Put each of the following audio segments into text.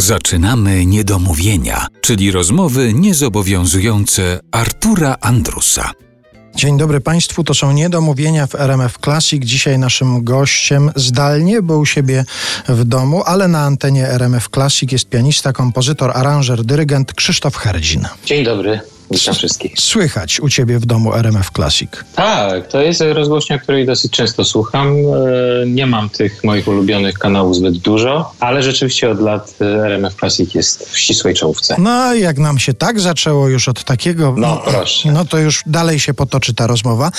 Zaczynamy niedomówienia, czyli rozmowy niezobowiązujące Artura Andrusa. Dzień dobry Państwu, to są niedomówienia w RMF Classic. Dzisiaj naszym gościem zdalnie, bo u siebie w domu, ale na antenie RMF Classic jest pianista, kompozytor, aranżer, dyrygent Krzysztof Herdzin. Dzień dobry. Witam wszystkich. Słychać u ciebie w domu RMF Classic. Tak, to jest rozgłośnia, której dosyć często słucham. E, nie mam tych moich ulubionych kanałów zbyt dużo, ale rzeczywiście od lat e, RMF Classic jest w ścisłej czołówce. No, jak nam się tak zaczęło już od takiego, No, proszę. no to już dalej się potoczy ta rozmowa.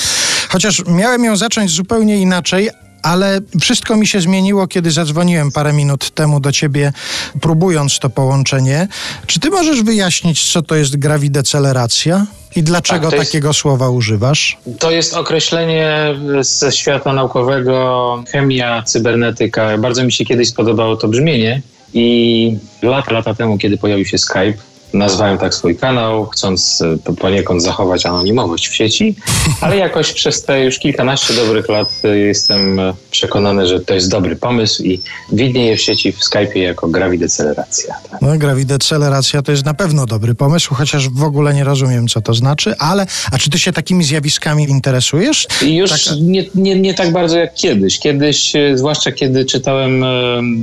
Chociaż miałem ją zacząć zupełnie inaczej, ale wszystko mi się zmieniło, kiedy zadzwoniłem parę minut temu do ciebie, próbując to połączenie. Czy ty możesz wyjaśnić, co to jest grawideceleracja? I dlaczego Tak, to jest- takiego słowa używasz? To jest określenie ze świata naukowego, chemia, cybernetyka. Bardzo mi się kiedyś spodobało to brzmienie i lata, lata temu, kiedy pojawił się Skype, nazwałem tak swój kanał, chcąc e, poniekąd zachować anonimowość w sieci, ale jakoś przez te już kilkanaście dobrych lat e, jestem e, przekonany, że to jest dobry pomysł i widnieje w sieci w Skype'ie jako grawideceleracja. Tak. No, grawideceleracja to jest na pewno dobry pomysł, chociaż w ogóle nie rozumiem, co to znaczy, ale a czy ty się takimi zjawiskami interesujesz? Już Taka- nie, nie, nie tak bardzo jak kiedyś. Kiedyś, zwłaszcza kiedy czytałem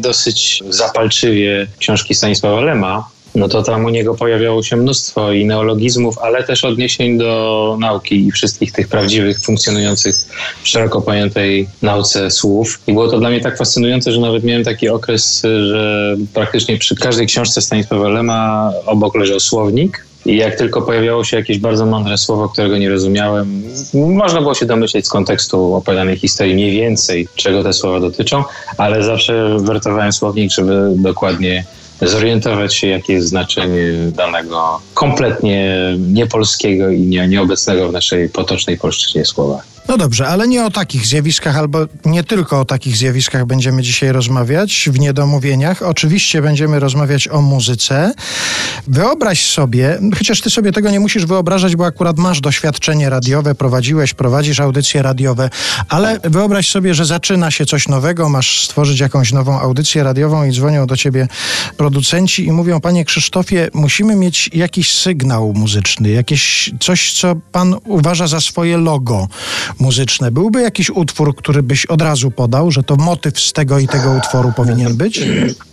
dosyć zapalczywie książki Stanisława Lema, no to tam u niego pojawiało się mnóstwo i neologizmów, ale też odniesień do nauki i wszystkich tych prawdziwych, funkcjonujących w szeroko pojętej nauce słów. I było to dla mnie tak fascynujące, że nawet miałem taki okres, że praktycznie przy każdej książce Stanisława Lema obok leżał słownik. I jak tylko pojawiało się jakieś bardzo mądre słowo, którego nie rozumiałem, można było się domyśleć z kontekstu opowiadanej historii mniej więcej, czego te słowa dotyczą, ale zawsze wertowałem słownik, żeby dokładnie zorientować się, jakie jest znaczenie danego kompletnie niepolskiego i nie, nieobecnego w naszej potocznej polszczyźnie słowa. No dobrze, ale nie o takich zjawiskach, albo nie tylko o takich zjawiskach będziemy dzisiaj rozmawiać w niedomówieniach. Oczywiście będziemy rozmawiać o muzyce. Wyobraź sobie, chociaż ty sobie tego nie musisz wyobrażać, bo akurat masz doświadczenie radiowe, prowadziłeś, prowadzisz audycje radiowe, ale wyobraź sobie, że zaczyna się coś nowego, masz stworzyć jakąś nową audycję radiową i dzwonią do ciebie producenci i mówią, panie Krzysztofie, musimy mieć jakiś sygnał muzyczny, jakieś coś, co pan uważa za swoje logo muzyczne. Byłby jakiś utwór, który byś od razu podał, że to motyw z tego i tego utworu powinien być?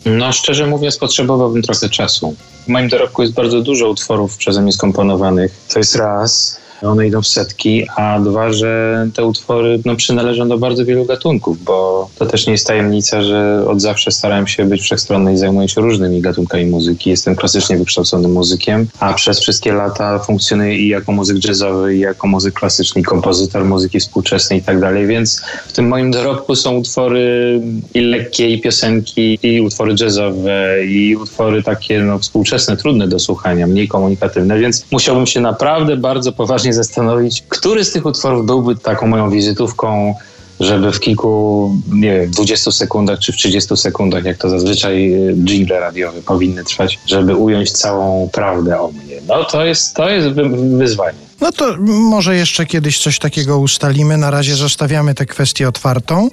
No, szczerze mówiąc, potrzebowałbym trochę czasu. W moim dorobku jest bardzo dużo utworów przeze mnie skomponowanych. To jest raz, one idą w setki, a dwa, że te utwory no, przynależą do bardzo wielu gatunków, bo to też nie jest tajemnica, że od zawsze starałem się być wszechstronny i zajmuję się różnymi gatunkami muzyki. Jestem klasycznie wykształconym muzykiem, a przez wszystkie lata funkcjonuję i jako muzyk jazzowy, i jako muzyk klasyczny, kompozytor muzyki współczesnej i tak dalej, więc w tym moim dorobku są utwory i lekkie, i piosenki, i utwory jazzowe, i utwory takie no, współczesne, trudne do słuchania, mniej komunikatywne, więc musiałbym się naprawdę bardzo poważnie zastanowić, który z tych utworów byłby taką moją wizytówką, żeby w kilku, nie wiem, 20 sekundach czy w 30 sekundach, jak to zazwyczaj jingle radiowe powinny trwać, żeby ująć całą prawdę o mnie. No to jest, to jest wy- wyzwanie. No to może jeszcze kiedyś coś takiego ustalimy. Na razie zostawiamy tę kwestię otwartą,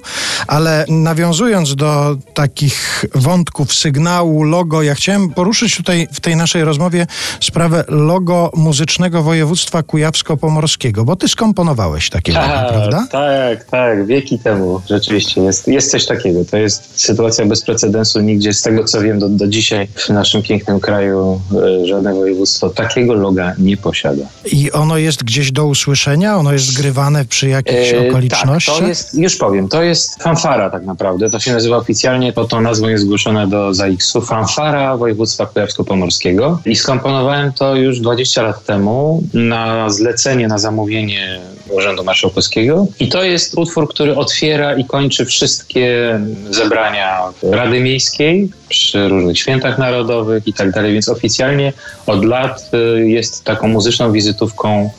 ale nawiązując do takich wątków sygnału, logo, ja chciałem poruszyć tutaj w tej naszej rozmowie sprawę logo muzycznego województwa kujawsko-pomorskiego, bo ty skomponowałeś takie logo, prawda? Tak, tak, wieki temu rzeczywiście jest, jest coś takiego. To jest sytuacja bez precedensu. Nigdzie z tego co wiem do, do dzisiaj w naszym pięknym kraju e, żadne województwo takiego loga nie posiada. I ono jest gdzieś do usłyszenia? Ono jest zgrywane przy jakichś E, okolicznościach? Tak, to jest, już powiem, to jest fanfara tak naprawdę. To się nazywa oficjalnie, pod tą nazwą jest zgłoszone do ZAX-u. Fanfara województwa kujawsko-pomorskiego. I skomponowałem to już 20 lat temu na zlecenie, na zamówienie Urzędu Marszałkowskiego. I to jest utwór, który otwiera i kończy wszystkie zebrania Rady Miejskiej przy różnych świętach narodowych i tak dalej. Więc oficjalnie od lat y, jest taką muzyczną wizytówką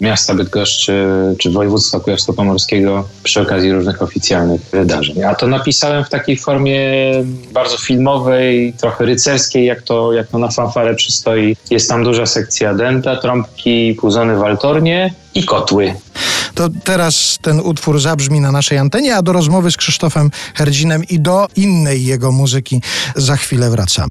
miasta Bydgoszczy czy województwa kujawsko-pomorskiego przy okazji różnych oficjalnych wydarzeń. A to napisałem w takiej formie bardzo filmowej, trochę rycerskiej, jak to, jak to na fanfarę przystoi. Jest tam duża sekcja denta, trąbki, puzony waltornie i kotły. To teraz ten utwór zabrzmi na naszej antenie, a do rozmowy z Krzysztofem Herdzinem i do innej jego muzyki za chwilę wracam.